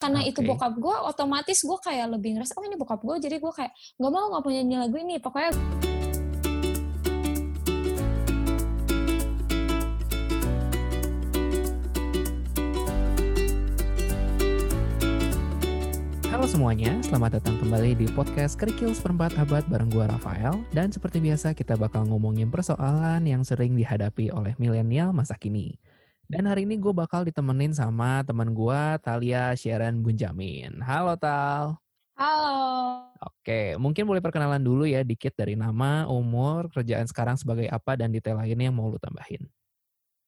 karena itu Oke. bokap gue otomatis gue kayak lebih ngerasa oh ini bokap gue jadi gue kayak nggak mau nggak punya nyanyi lagu ini pokoknya Halo semuanya, selamat datang kembali di podcast Kerikil Seperempat Abad bareng gua Rafael. Dan seperti biasa kita bakal ngomongin persoalan yang sering dihadapi oleh milenial masa kini. Dan hari ini gue bakal ditemenin sama teman gua Talia Sharon Bunjamin. Halo Tal. halo Oke, mungkin boleh perkenalan dulu ya dikit dari nama, umur, kerjaan sekarang sebagai apa, dan detail lainnya yang mau lu tambahin.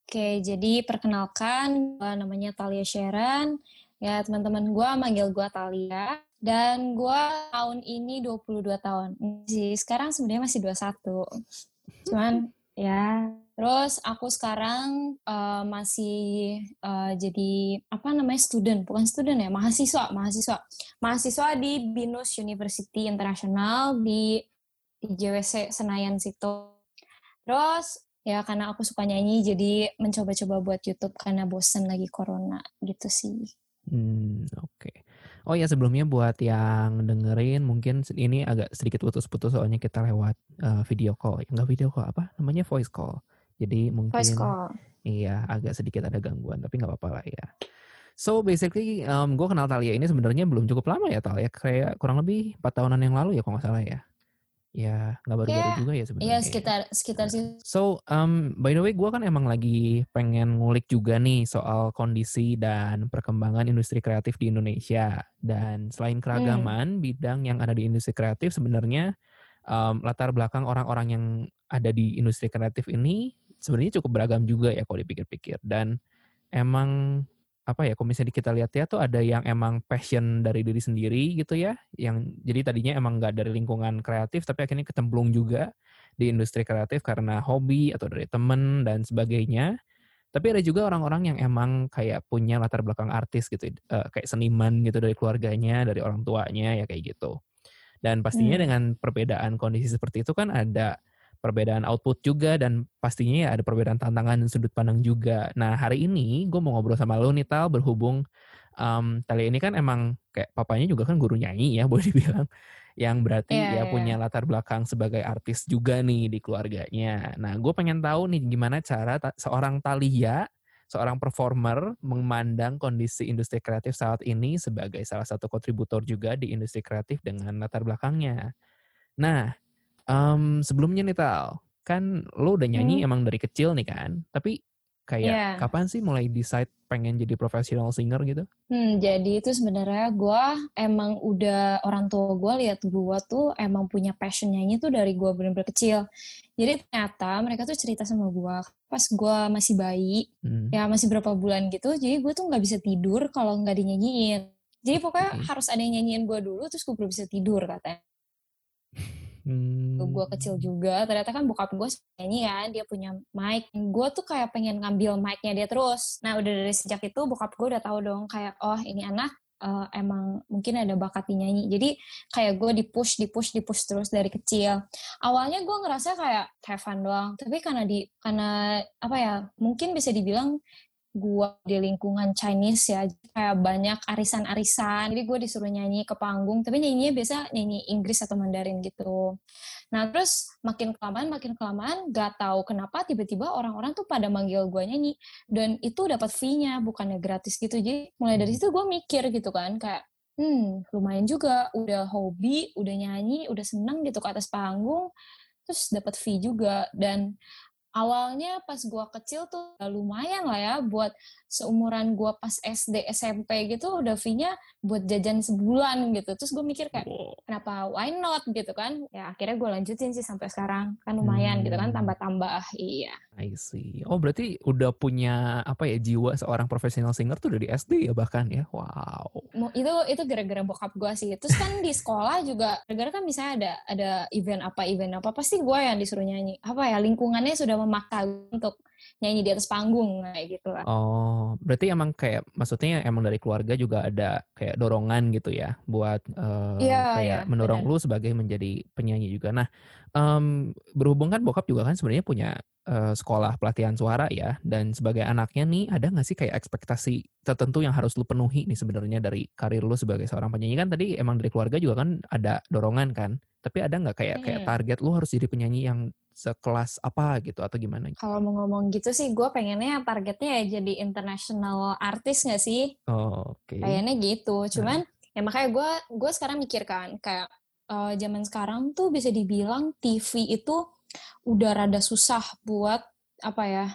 oke jadi perkenalkan gue namanya Talia Sharon ya teman-teman gue manggil gue Talia dan gue tahun ini 22 tahun sih sekarang sebenarnya masih 21 cuman ya. Terus aku sekarang eh, masih eh, jadi apa namanya student bukan student ya mahasiswa mahasiswa. Mahasiswa di Binus University International di di JWC Senayan situ. Terus ya karena aku suka nyanyi jadi mencoba-coba buat YouTube karena bosen lagi corona gitu sih. Hmm, oke. Oh ya sebelumnya buat yang dengerin mungkin ini agak sedikit putus-putus soalnya kita lewat eh, video call. Enggak video call apa? Namanya voice call. Jadi mungkin voice call iya agak sedikit ada gangguan tapi nggak apa-apa lah ya. So basically gue kenal Talia ini sebenarnya belum cukup lama ya Talia kayak kurang lebih 4 tahunan yang lalu ya kalau nggak salah ya. Ya nggak baru-baru Ya, juga ya sebenarnya. Iya ya. sekitar sekitar sih. So, um, by the way, gue kan emang lagi pengen ngulik juga nih soal kondisi dan perkembangan industri kreatif di Indonesia. Dan selain keragaman bidang yang ada di industri kreatif, sebenarnya um, latar belakang orang-orang yang ada di industri kreatif ini sebenarnya cukup beragam juga ya kalau dipikir-pikir. Dan emang apa ya, kalau misalnya kita lihat ya tuh ada yang emang passion dari diri sendiri gitu ya, yang jadi tadinya emang nggak dari lingkungan kreatif, tapi akhirnya kecemplung juga di industri kreatif karena hobi atau dari temen dan sebagainya. Tapi ada juga orang-orang yang emang kayak punya latar belakang artis gitu, eh, kayak seniman gitu dari keluarganya, dari orang tuanya ya kayak gitu. Dan pastinya Hmm. dengan perbedaan kondisi seperti itu kan ada perbedaan output juga dan pastinya ya ada perbedaan tantangan dan sudut pandang juga. Nah hari ini gue mau ngobrol sama lo nih Tal berhubung um, Talia ini kan emang kayak papanya juga kan guru nyanyi ya boleh dibilang yang berarti Iya, ya iya. punya latar belakang sebagai artis juga nih di keluarganya. Nah gue pengen tahu nih gimana cara ta- seorang Talia seorang performer memandang kondisi industri kreatif saat ini sebagai salah satu kontributor juga di industri kreatif dengan latar belakangnya. Nah, em, sebelumnya nih Tal, kan lo udah nyanyi Hmm. emang dari kecil nih kan, tapi kayak Iya. kapan sih mulai decide pengen jadi professional singer gitu? Hmm, jadi itu sebenarnya gue emang udah orang tua gue lihat gue tuh emang punya passion nyanyi tuh dari gue bener-bener kecil. Jadi ternyata mereka tuh cerita sama gue pas gue masih bayi, Hmm. ya masih berapa bulan gitu. Jadi gue tuh nggak bisa tidur kalau nggak dinyanyiin. Jadi pokoknya Oke. harus ada yang nyanyiin gue dulu, terus gue baru bisa tidur katanya. Hmm. gue kecil juga ternyata kan bokap gue nyanyi kan dia punya mic. Gue tuh kayak pengen ngambil mic-nya dia terus. Nah udah dari sejak itu bokap gue udah tahu dong kayak oh ini anak eh, emang mungkin ada bakat di nyanyi. Jadi kayak gue di push di push di push terus dari kecil. Awalnya gue ngerasa kayak have fun doang tapi karena di karena apa ya mungkin bisa dibilang gue di lingkungan Chinese ya kayak banyak arisan-arisan. Jadi gue disuruh nyanyi ke panggung tapi nyanyinya biasa nyanyi Inggris atau Mandarin gitu. Nah terus makin kelamaan makin kelamaan gak tahu kenapa tiba-tiba orang-orang tuh pada manggil gue nyanyi. Dan itu dapat fee-nya bukannya gratis gitu. Jadi mulai dari situ gue mikir gitu kan kayak hmm lumayan juga udah hobi udah nyanyi udah seneng gitu ke atas panggung. Terus dapat fee juga. Dan awalnya pas gua kecil tuh ya lumayan lah ya buat seumuran gua pas SD SMP gitu udah fee-nya buat jajan sebulan gitu. Terus gue mikir kayak kenapa? Why not? gitu kan. Ya akhirnya gue lanjutin sih sampai sekarang. Kan lumayan gitu kan Hmm. tambah-tambah. Iya. I see. Oh berarti udah punya apa ya jiwa seorang professional singer tuh dari SD ya bahkan ya? Wow. Itu itu gara-gara bokap gue sih. Terus kan di sekolah juga gara-gara kan misalnya ada ada event apa event apa pasti gue yang disuruh nyanyi. Apa ya lingkungannya sudah memaksa untuk nyanyi di atas panggung kayak gitu lah. Oh, berarti emang kayak maksudnya emang dari keluarga juga ada kayak dorongan gitu ya buat eh, Iya, kayak iya, mendorong benar. lu sebagai menjadi penyanyi juga. Nah, um, berhubung kan bokap juga kan sebenarnya punya uh, sekolah pelatihan suara ya, dan sebagai anaknya nih ada nggak sih kayak ekspektasi tertentu yang harus lu penuhi nih sebenarnya dari karir lu sebagai seorang penyanyi kan tadi emang dari keluarga juga kan ada dorongan kan, tapi ada nggak kayak hmm. kayak target lu harus jadi penyanyi yang sekelas apa gitu atau gimana? Kalau mau ngomong gitu sih, gue pengennya targetnya ya jadi international artis nggak sih? Oh, Oke. Okay. Kayaknya gitu. Cuman nah. ya makanya gue gue sekarang mikir kan kayak uh, zaman sekarang tuh bisa dibilang TV itu udah rada susah buat apa ya?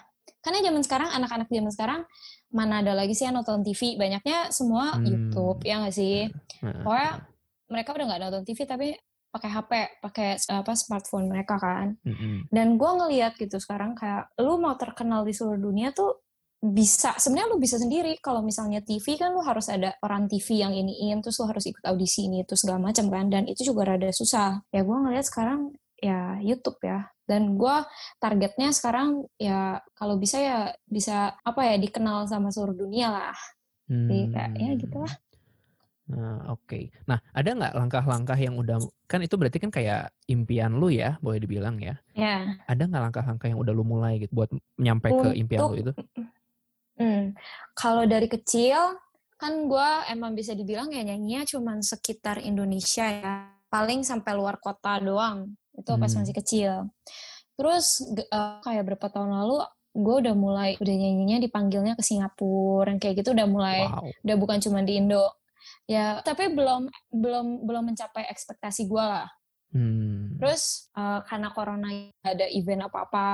Karena zaman sekarang anak-anak zaman sekarang mana ada lagi sih yang nonton TV? Banyaknya semua hmm. YouTube ya nggak sih? Pokoknya mereka udah nggak nonton TV tapi pakai HP, pakai apa smartphone mereka kan. Mm-hmm. Dan gue ngeliat gitu sekarang kayak lu mau terkenal di seluruh dunia tuh bisa sebenarnya lu bisa sendiri kalau misalnya TV kan lu harus ada orang TV yang iniin terus lu harus ikut audisi ini terus segala macam kan dan itu juga rada susah ya gue ngeliat sekarang ya YouTube ya dan gue targetnya sekarang ya kalau bisa ya bisa apa ya dikenal sama seluruh dunia lah hmm. jadi kayak ya gitulah Nah, oke. Okay. Nah, ada nggak langkah-langkah yang udah kan itu berarti kan kayak impian lu ya, boleh dibilang ya? Ya. Yeah. Ada nggak langkah-langkah yang udah lu mulai gitu buat nyampe Untuk, ke impian lu itu? Hmm, kalau dari kecil kan gue emang bisa dibilang ya nyanyinya cuma sekitar Indonesia ya, paling sampai luar kota doang. Itu hmm. pas masih kecil. Terus uh, kayak berapa tahun lalu gue udah mulai udah nyanyinya dipanggilnya ke Singapura kayak gitu udah mulai wow. udah bukan cuma di Indo ya tapi belum belum belum mencapai ekspektasi gue lah hmm. terus uh, karena corona ada event apa apa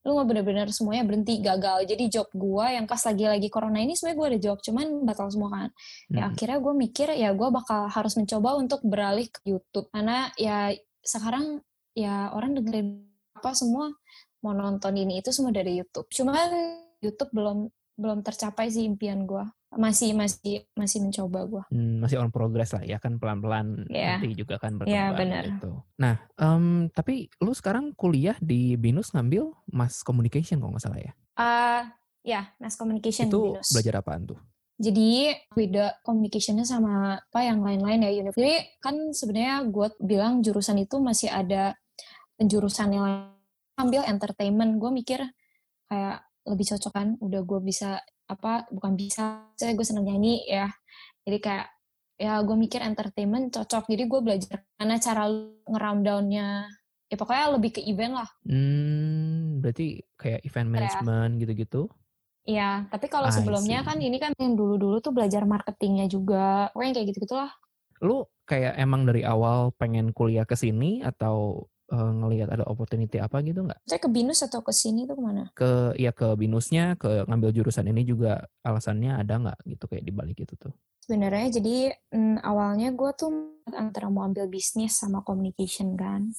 lu nggak bener-bener semuanya berhenti gagal. Jadi job gue yang pas lagi-lagi corona ini sebenarnya gue ada job cuman batal semua kan. Ya hmm. ya akhirnya gue mikir ya gue bakal harus mencoba untuk beralih ke YouTube. Karena ya sekarang ya orang dengerin apa semua mau nonton ini itu semua dari YouTube. Cuman YouTube belum belum tercapai sih impian gue masih masih masih mencoba gue hmm, masih on progress lah ya kan pelan pelan yeah. nanti juga kan berkembang yeah, benar. gitu nah um, tapi lu sekarang kuliah di binus ngambil mass communication kalau nggak salah ya uh, ya mass communication itu binus. belajar apaan tuh jadi beda communicationnya sama apa yang lain-lain ya Unif. Jadi kan sebenarnya gue bilang jurusan itu masih ada penjurusan yang ambil entertainment. Gue mikir kayak lebih cocok kan. Udah gue bisa apa bukan bisa saya gue seneng nyanyi ya jadi kayak ya gue mikir entertainment cocok jadi gue belajar karena cara ngeround downnya ya pokoknya lebih ke event lah hmm berarti kayak event management ya. gitu-gitu Iya, tapi kalau sebelumnya kan ini kan yang dulu-dulu tuh belajar marketingnya juga, pokoknya kayak gitu gitulah. Lu kayak emang dari awal pengen kuliah ke sini atau uh, ngelihat ada opportunity apa gitu nggak? Saya ke binus atau ke sini tuh ke mana? Ke ya ke binusnya, ke ngambil jurusan ini juga alasannya ada nggak gitu kayak di balik itu tuh? Sebenarnya jadi mm, awalnya gue tuh antara mau ambil bisnis sama communication kan.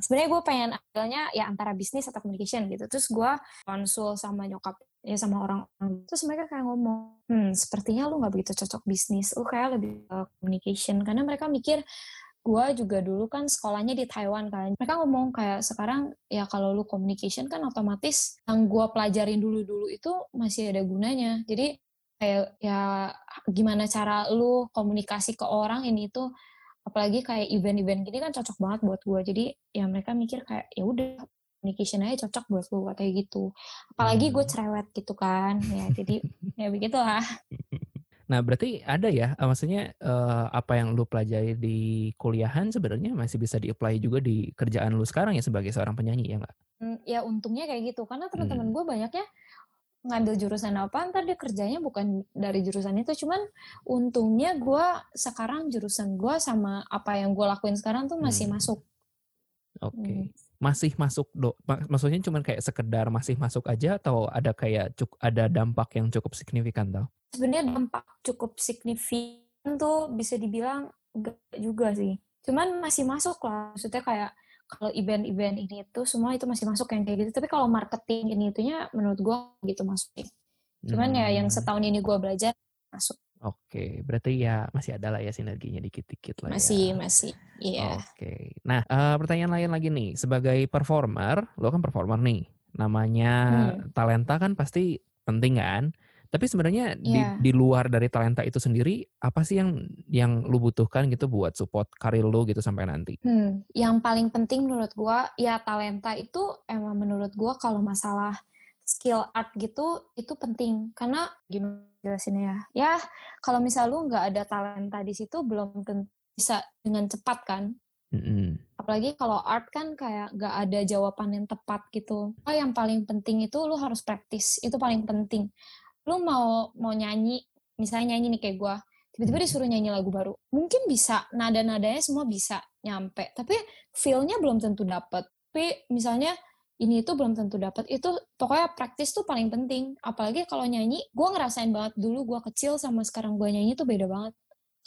Sebenarnya gue pengen ambilnya ya antara bisnis atau communication gitu. Terus gue konsul sama nyokap ya sama orang, terus mereka kayak ngomong, hmm sepertinya lu nggak begitu cocok bisnis, lu kayak lebih uh, communication karena mereka mikir gue juga dulu kan sekolahnya di Taiwan kan. Mereka ngomong kayak sekarang ya kalau lu communication kan otomatis yang gue pelajarin dulu-dulu itu masih ada gunanya. Jadi kayak ya gimana cara lu komunikasi ke orang ini itu apalagi kayak event-event gini kan cocok banget buat gue. Jadi ya mereka mikir kayak ya udah communication aja cocok buat lu kayak gitu. Apalagi gue hmm. cerewet gitu kan. Ya jadi ya begitulah. Nah, berarti ada ya, uh, maksudnya uh, apa yang lu pelajari di kuliahan sebenarnya masih bisa di-apply juga di kerjaan lu sekarang ya sebagai seorang penyanyi ya nggak? Hmm, ya untungnya kayak gitu, karena teman-teman hmm. gue banyaknya ngambil jurusan apa, ntar dia kerjanya bukan dari jurusan itu, cuman untungnya gue sekarang jurusan gue sama apa yang gue lakuin sekarang tuh masih hmm. masuk. Oke. Okay. Hmm. Masih masuk do, maksudnya cuman kayak sekedar masih masuk aja atau ada kayak cuk, ada dampak yang cukup signifikan tau? Sebenarnya dampak cukup signifikan tuh bisa dibilang enggak juga sih. Cuman masih masuk lah. Maksudnya kayak kalau event-event ini itu semua itu masih masuk yang kayak gitu. Tapi kalau marketing ini itunya menurut gue gitu masuk. Cuman hmm. ya yang hmm. setahun ini gue belajar masuk. Oke, berarti ya masih ada lah ya sinerginya dikit-dikit lah masih, ya. Masih, iya. Oke. Nah, uh, pertanyaan lain lagi nih. Sebagai performer, lo kan performer nih. Namanya hmm. talenta kan pasti penting kan? Tapi sebenarnya di, Iya. di luar dari talenta itu sendiri, apa sih yang yang lu butuhkan gitu buat support karir lu gitu sampai nanti? Hmm, yang paling penting menurut gua ya talenta itu emang menurut gua kalau masalah skill art gitu itu penting karena gimana jelasinnya ya? Ya kalau misal lu nggak ada talenta di situ belum bisa dengan cepat kan. Mm-mm. Apalagi kalau art kan kayak nggak ada jawaban yang tepat gitu. Oh, yang paling penting itu lu harus praktis. Itu paling penting. Lu mau mau nyanyi, misalnya nyanyi nih kayak gua, tiba-tiba disuruh nyanyi lagu baru. Mungkin bisa, nada-nadanya semua bisa nyampe, tapi feel-nya belum tentu dapet. Tapi misalnya ini itu belum tentu dapat. Itu pokoknya praktis tuh paling penting. Apalagi kalau nyanyi, gua ngerasain banget dulu gua kecil sama sekarang gua nyanyi tuh beda banget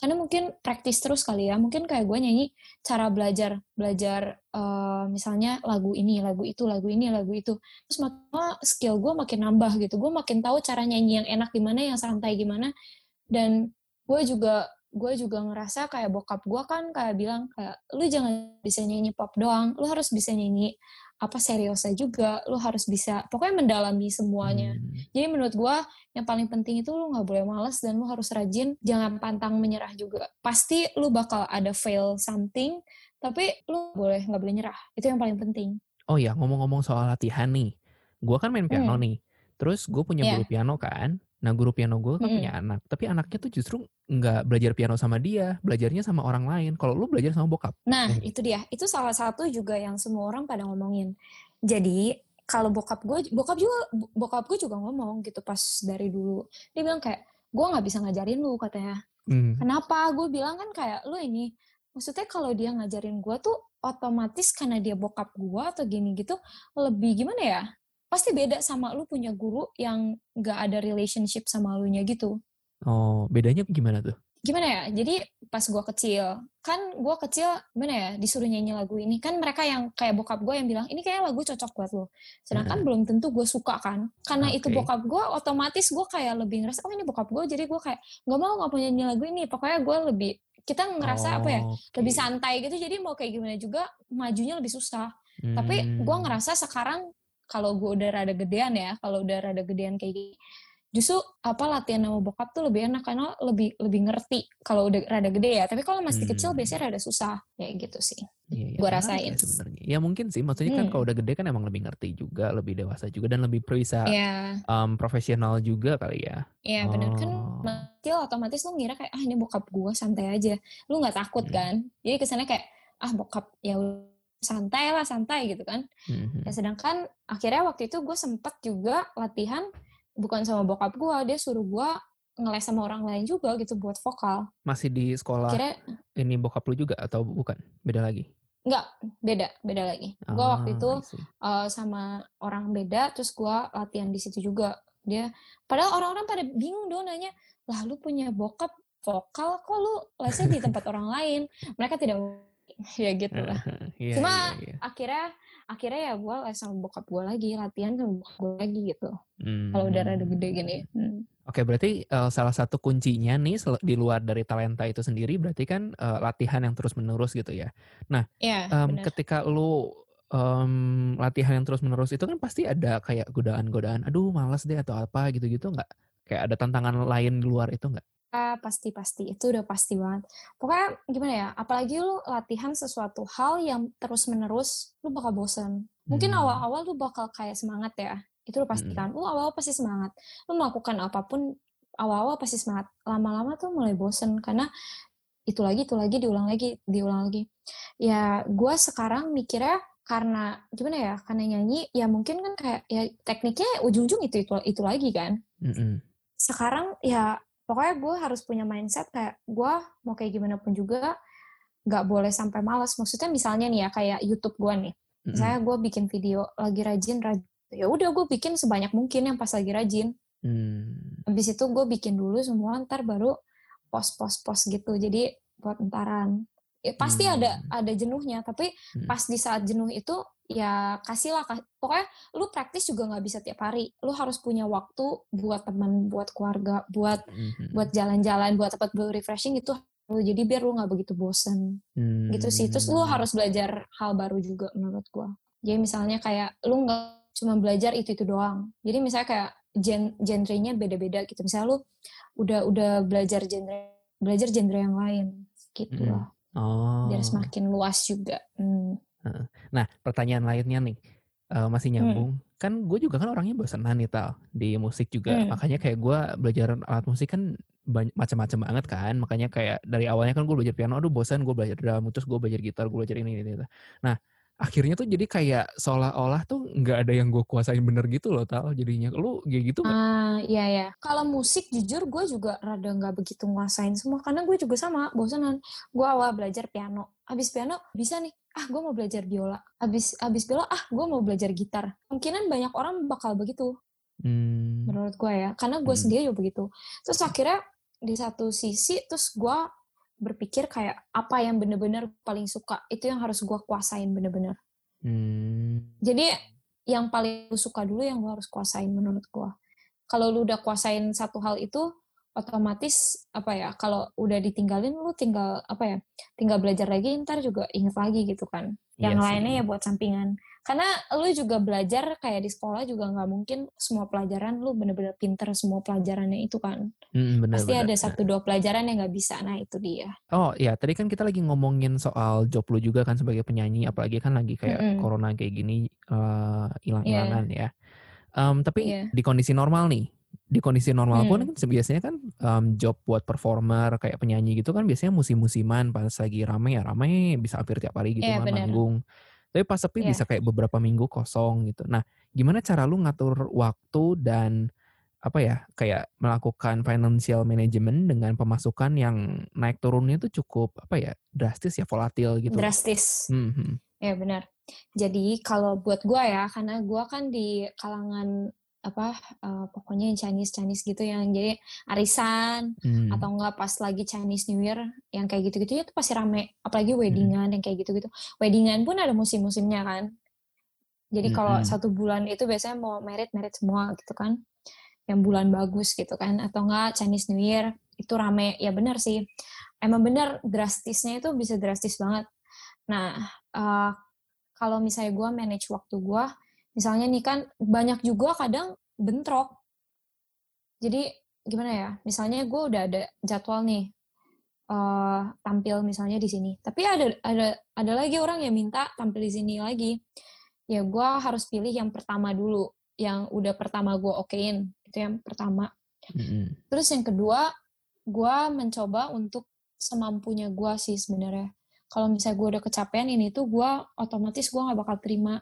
karena mungkin praktis terus kali ya. Mungkin kayak gue nyanyi cara belajar belajar uh, misalnya lagu ini lagu itu lagu ini lagu itu. Terus makin skill gue makin nambah gitu. Gue makin tahu cara nyanyi yang enak gimana yang santai gimana. Dan gue juga gue juga ngerasa kayak bokap gue kan kayak bilang kayak lu jangan bisa nyanyi pop doang. Lu harus bisa nyanyi apa seriusnya juga lu harus bisa pokoknya mendalami semuanya Hmm. jadi menurut gue yang paling penting itu lu nggak boleh males dan lu harus rajin jangan pantang menyerah juga pasti lu bakal ada fail something tapi lu boleh nggak boleh nyerah itu yang paling penting Oh ya, ngomong-ngomong soal latihan nih. Gua kan main piano Hmm. nih. Terus gue punya Iya. guru piano kan. Nah guru piano gue kan Mm-mm. punya anak. Tapi anaknya tuh justru nggak belajar piano sama dia. Belajarnya sama orang lain. Kalau lu belajar sama bokap. Nah, Yang itu dia. Itu salah satu juga yang semua orang pada ngomongin. Jadi, kalau bokap gue, bokap juga, bokap gue juga ngomong gitu pas dari dulu. Dia bilang kayak, gue nggak bisa ngajarin lu katanya. Hmm. Kenapa? Gue bilang kan kayak lu ini. Maksudnya kalau dia ngajarin gue tuh otomatis karena dia bokap gue atau gini gitu lebih gimana ya? Pasti beda sama lu punya guru yang nggak ada relationship sama lu nya gitu. Oh, bedanya gimana tuh? gimana ya? Jadi pas gua kecil kan gua kecil gimana ya disuruh nyanyi lagu ini. Kan mereka yang kayak bokap gue yang bilang ini kayak lagu cocok buat lo sedangkan belum tentu gue suka kan. Karena itu Oke. bokap gue otomatis gue kayak lebih ngerasa oh ini bokap gue jadi gue kayak nggak mau nggak mau nyanyi lagu ini. Pokoknya gue lebih kita ngerasa apa ya Oh, lebih santai gitu. Jadi mau kayak gimana juga majunya lebih susah. Tapi gue Hmm. ngerasa sekarang kalau gue udah rada gedean ya kalau udah rada gedean kayak gini justru apa latihan sama bokap tuh lebih enak karena lebih lebih ngerti kalau udah rada gede ya tapi kalau masih kecil Hmm. biasanya rada susah kayak gitu sih iya, gua menarik rasain. ya sebenarnya. Ya mungkin sih, maksudnya kan Hmm. kalau udah gede kan emang lebih ngerti juga, lebih dewasa juga dan lebih bisa Iya, um, profesional juga kali ya. iya benar kan Oh. kecil otomatis lu ngira kayak ah ini bokap gua santai aja. Lu nggak takut Hmm. kan? Jadi kesannya kayak ah bokap ya santai lah santai gitu kan. Mhm. Ya sedangkan akhirnya waktu itu gue sempet juga latihan bukan sama bokap gua, dia suruh gua ngeles sama orang lain juga gitu buat vokal. Masih di sekolah Akhirnya ini bokap lu juga atau bukan? Beda lagi? nggak beda beda lagi. Waktu Ah, itu I see. eh, sama orang beda terus gua latihan di situ juga. Dia padahal orang-orang pada bingung dong nanya, "Lah lu punya bokap vokal kok lu lesnya di tempat orang lain?" Mereka tidak ya gitu lah. Iya, Cuma iya, iya. akhirnya akhirnya ya gue les sama bokap gue lagi latihan sama bokap gue lagi gitu. Kalau udah rada gede Hmm. gini. Hmm. Oke, berarti eh, salah satu kuncinya nih di luar dari talenta itu sendiri berarti kan eh, latihan yang terus-menerus gitu ya. Ya, Em, benar. ketika lu em, latihan yang terus-menerus itu kan pasti ada kayak godaan-godaan, aduh malas deh atau apa gitu-gitu nggak? Kayak ada tantangan lain di luar itu nggak? Pasti pasti itu udah pasti banget. Pokoknya gimana ya? Apalagi lu latihan sesuatu hal yang terus menerus, lu bakal bosan. Mungkin Hmm. awal-awal lu bakal kayak semangat ya. Itu lu pasti kan. Lu awal-awal pasti semangat. Lu melakukan apa pun awal-awal pasti semangat. Lama-lama tuh mulai bosan karena itu lagi itu lagi diulang lagi diulang lagi. Ya gue sekarang mikirnya karena gimana ya? Karena nyanyi ya mungkin kan kayak ya tekniknya ujung-ujung itu itu itu lagi kan Mm-mm. sekarang ya pokoknya gue harus punya mindset kayak gue mau kayak gimana pun juga nggak boleh sampai malas maksudnya misalnya nih ya kayak YouTube gue nih. Misalnya gue bikin video lagi rajin rajin ya udah gue bikin sebanyak mungkin yang pas lagi rajin. Hmm. habis itu gue bikin dulu semua ntar baru post post post gitu. Jadi buat entaran. Ya, pasti ada Hmm. ada jenuhnya. Tapi Hmm. pas di saat jenuh itu ya kasihlah kas- pokoknya lu praktis juga nggak bisa tiap hari lu harus punya waktu buat teman buat keluarga buat Mhm. buat jalan-jalan buat tempat buat refreshing itu lu jadi biar lu nggak begitu bosen gitu sih terus lu Hmm. harus belajar hal baru juga menurut gua jadi misalnya kayak lu nggak cuma belajar itu itu doang jadi misalnya kayak gen genrenya beda-beda gitu. Misalnya lu udah udah belajar genre belajar genre yang lain gitu Mm. loh. Oh. Biar semakin luas juga. Hmm. Nah, pertanyaan lainnya nih, eh, masih Hmm. nyambung. Kan gue juga kan orangnya bosenan nih tal di musik juga. Hmm. Makanya kayak gue belajar alat musik kan macam-macam banget kan. Makanya kayak dari awalnya kan gue belajar piano, aduh bosan gue belajar drum, terus gue belajar gitar, gue belajar ini, ini, ini. Nah, akhirnya tuh jadi kayak seolah-olah tuh nggak ada yang gue kuasain bener gitu loh tal jadinya. Lu kayak gitu nggak? Ah, iya ya. Kalau musik jujur gue juga rada nggak begitu nguasain semua karena gue juga sama bosanan. Gue awal belajar piano, habis piano bisa nih, ah gue mau belajar biola. Habis habis biola, ah gue mau belajar gitar. Kemungkinan banyak orang bakal begitu Hmm. menurut gue ya, karena gue Hmm. sendiri juga begitu. Terus akhirnya di satu sisi terus gue berpikir kayak apa yang bener-bener paling suka itu yang harus gue kuasain bener-bener. Hmm. Jadi yang paling lu suka dulu yang lu harus kuasain menurut gua. Kalau lu udah kuasain satu hal itu otomatis apa ya kalau udah ditinggalin lu tinggal apa ya tinggal belajar lagi ntar juga inget lagi gitu kan yang Iya sih. lainnya ya buat sampingan karena lu juga belajar kayak di sekolah juga nggak mungkin semua pelajaran lu bener-bener pinter semua pelajarannya itu kan Hmm, bener, pasti bener, ada satu dua pelajaran yang nggak bisa nah itu dia Oh ya, tadi kan kita lagi ngomongin soal job lu juga kan sebagai penyanyi, apalagi kan lagi kayak Mm-mm. corona kayak gini eh, hilang-hilangan ya. Em, tapi Iya. di kondisi normal nih, di kondisi normal pun Hmm. kan biasanya kan em, job buat performer kayak penyanyi gitu kan biasanya musim-musiman pas lagi rame ya rame bisa hampir tiap hari gitu Iya, kan bener. manggung. Tapi pas sepi Iya. bisa kayak beberapa minggu kosong gitu. Nah, gimana cara lu ngatur waktu dan apa ya kayak melakukan financial management dengan pemasukan yang naik turunnya itu cukup apa ya drastis ya volatil gitu. drastis Hmm, hmm. Ya benar. Jadi kalau buat gua ya, karena gua kan di kalangan apa eh, pokoknya yang Chinese Chinese gitu yang jadi arisan Hmm. atau enggak pas lagi Chinese New Year yang kayak gitu-gitu ya itu pasti rame. Apalagi weddingan yang kayak gitu-gitu. Weddingan pun ada musim-musimnya kan. Jadi kalau Mm-mm. satu bulan itu biasanya mau merit merit semua gitu kan. Yang bulan bagus gitu kan atau enggak Chinese New Year itu rame. Ya benar sih. Emang benar drastisnya itu bisa drastis banget. Nah eh, kalau misalnya gue manage waktu gue misalnya nih kan banyak juga kadang bentrok. Jadi gimana ya misalnya gue udah ada jadwal nih eh tampil misalnya di sini tapi ada ada ada lagi orang yang minta tampil di sini lagi. Ya gue harus pilih yang pertama dulu yang udah pertama gue okein itu yang pertama. Mm-mm. terus yang kedua gue mencoba untuk semampunya gue sih sebenarnya. Kalau misalnya gue udah kecapean ini tuh gue otomatis gue nggak bakal terima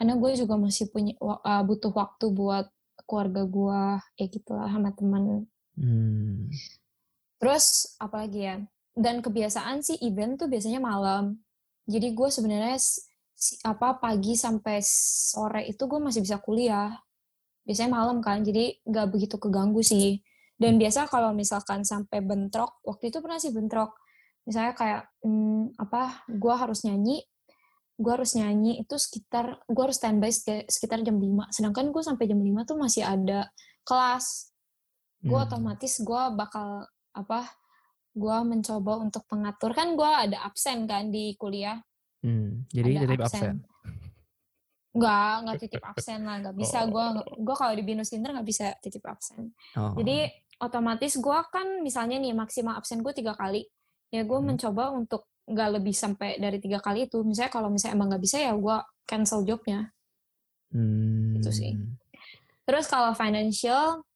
karena gue juga masih punya uh, butuh waktu buat keluarga gue ya gitulah sama teman Hmm. Terus apalagi ya? Dan kebiasaan sih event tuh biasanya malam. Jadi gue sebenarnya apa pagi sampai sore itu gue masih bisa kuliah. Biasanya malam kan, jadi nggak begitu keganggu sih. Dan biasa kalau misalkan sampai bentrok, waktu itu pernah sih bentrok. Misalnya kayak hmm, apa? Gue harus nyanyi, gue harus nyanyi itu sekitar gue harus standby sek- sekitar jam 5. Sedangkan gue sampai jam 5 tuh masih ada kelas gue Hmm. otomatis gue bakal apa gue mencoba untuk mengatur kan gue ada absen kan di kuliah Hmm. Jadi ada titip absen. nggak nggak titip absen lah nggak bisa Oh. gue gue kalau di binus Inter nggak bisa titip absen Oh. jadi otomatis gue kan misalnya nih maksimal absen gue tiga kali ya gue Hmm. mencoba untuk nggak lebih sampai dari tiga kali itu misalnya kalau misalnya emang nggak bisa ya gue cancel jobnya Hmm. Itu sih. Terus kalau financial,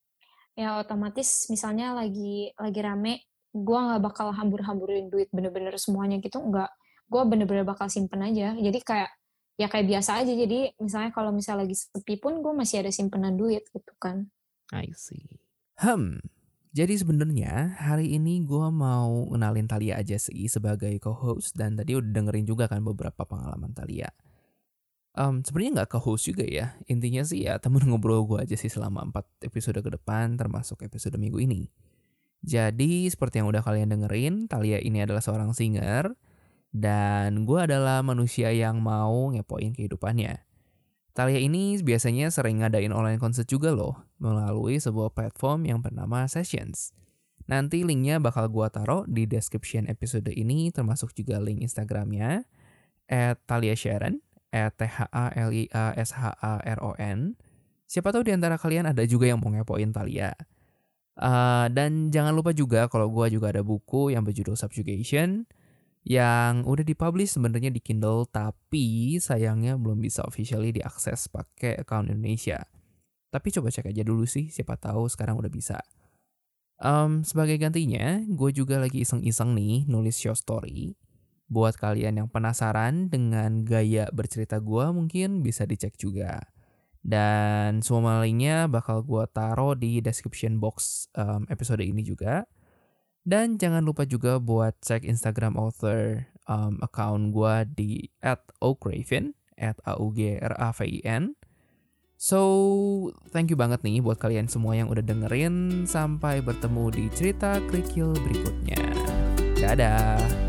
ya otomatis misalnya lagi lagi rame, gue nggak bakal hambur-hamburin duit bener-bener semuanya gitu, nggak. Gue bener-bener bakal simpen aja. Jadi kayak ya kayak biasa aja. Jadi misalnya kalau misalnya lagi sepi pun gue masih ada simpenan duit gitu kan. I see. Hmm. Jadi sebenarnya hari ini gue mau kenalin Talia aja sih sebagai co-host dan tadi udah dengerin juga kan beberapa pengalaman Talia. Em, sebenarnya nggak co-host juga ya. Intinya sih ya temen ngobrol gue aja sih selama 4 episode ke depan termasuk episode minggu ini. Jadi seperti yang udah kalian dengerin, Talia ini adalah seorang singer dan gue adalah manusia yang mau ngepoin kehidupannya. Talia ini biasanya sering ngadain online concert juga loh, melalui sebuah platform yang bernama Sessions. Nanti linknya bakal gua taruh di description episode ini, termasuk juga link Instagramnya, at Talia Sharon, at T H A L I A S H A R O N. Siapa tahu di antara kalian ada juga yang mau ngepoin Talia. Uh, dan jangan lupa juga kalau gue juga ada buku yang berjudul Subjugation yang udah dipublish sebenarnya di Kindle tapi sayangnya belum bisa officially diakses pakai account Indonesia. Tapi coba cek aja dulu sih, siapa tahu sekarang udah bisa. Um, sebagai gantinya, gue juga lagi iseng-iseng nih nulis show story. Buat kalian yang penasaran dengan gaya bercerita gue mungkin bisa dicek juga. Dan semua linknya bakal gue taruh di description box um, episode ini juga. Dan jangan lupa juga buat cek Instagram author um, account gue di at @oakraven at a u g r a v i n. So, thank you banget nih buat kalian semua yang udah dengerin. Sampai bertemu di cerita kerikil berikutnya. Dadah!